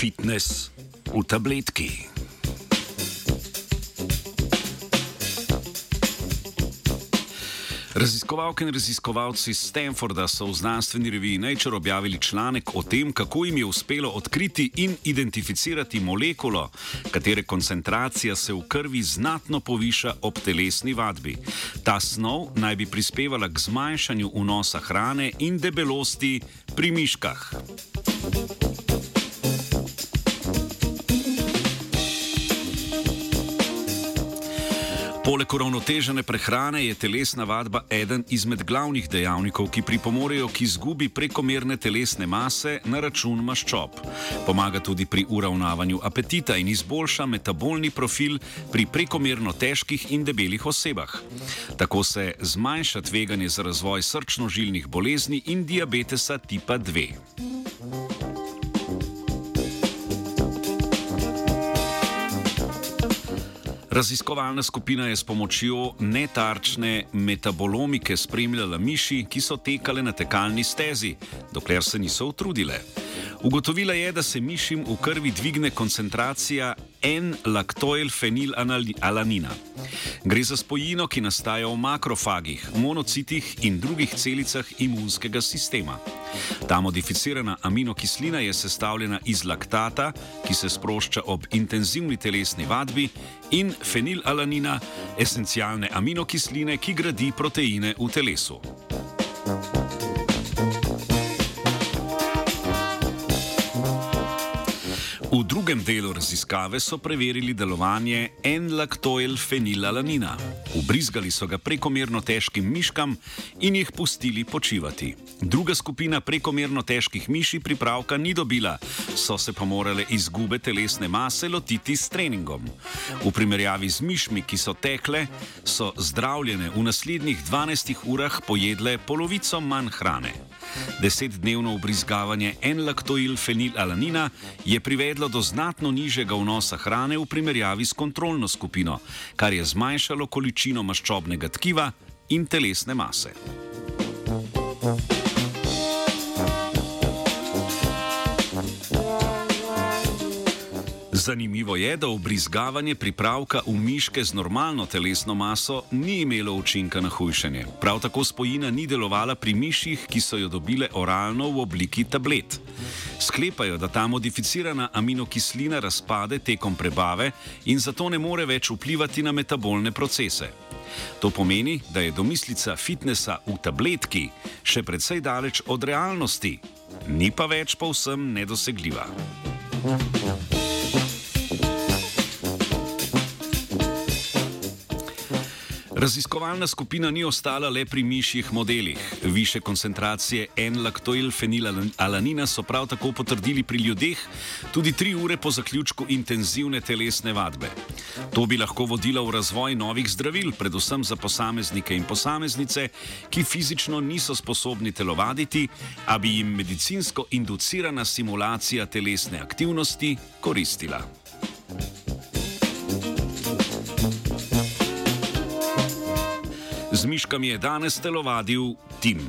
Fitness v tabletki. Raziskovalke in raziskovalci Stanforda so v znanstveni reviji Nature objavili članek o tem, kako jim je uspelo odkriti in identificirati molekulo, katere koncentracija se v krvi znatno poviša ob telesni vadbi. Ta snov naj bi prispevala k zmanjšanju vnosa hrane in debelosti pri miškah. Poleg uravnotežene prehrane je telesna vadba eden izmed glavnih dejavnikov, ki pripomorejo k izgubi prekomerne telesne mase na račun maščob. Pomaga tudi pri uravnavanju apetita in izboljša metabolni profil pri prekomerno težkih in debelih osebah. Tako se zmanjša tveganje za razvoj srčno-žilnih bolezni in diabetesa tipa 2. Raziskovalna skupina je s pomočjo netarčne metabolomike spremljala miši, ki so tekale na tekalni stezi, dokler se niso utrudile. Ugotovila je, da se mišim v krvi dvigne koncentracija N-laktoil-fenilalanina. Gre za spojino, ki nastaja v makrofagih, monocitih in drugih celicah imunskega sistema. Ta modificirana aminokislina je sestavljena iz laktata, ki se sprošča ob intenzivni telesni vadbi, in fenilalanina, esencialne aminokisline, ki gradi proteine v telesu. V drugem delu raziskave so preverili delovanje N-laktoil-fenilalanina. Ubrizgali so ga prekomerno težkim miškam in jih pustili počivati. Druga skupina prekomerno težkih miši pripravka ni dobila, so se pa morale izgube telesne mase lotiti s treningom. V primerjavi z mišmi, ki so tekle, so zdravljene v naslednjih 12 urah pojedle polovico manj hrane. Desetdnevno ubrizgavanje N-laktoil-fenilalanina je privedlo do znatno nižjega vnosa hrane v primerjavi s kontrolno skupino, kar je zmanjšalo količino maščobnega tkiva in telesne mase. Zanimivo je, da obrizgavanje pripravka v miške z normalno telesno maso ni imelo učinka na hujšanje. Prav tako spojina ni delovala pri miših, ki so jo dobile oralno v obliki tablet. Sklepajo, da ta modificirana aminokislina razpade tekom prebave in zato ne more več vplivati na metabolne procese. To pomeni, da je domislica fitnesa v tabletki še precej daleč od realnosti, ni pa več povsem nedosegljiva. Yeah. Raziskovalna skupina ni ostala le pri mišjih modelih. Više koncentracije N-laktoil-fenilalanina so prav tako potrdili pri ljudeh, tudi tri ure po zaključku intenzivne telesne vadbe. To bi lahko vodilo v razvoj novih zdravil, predvsem za posameznike in posameznice, ki fizično niso sposobni telovaditi, a bi jim medicinsko inducirana simulacija telesne aktivnosti koristila. Z miškami je danes telovadil Tim.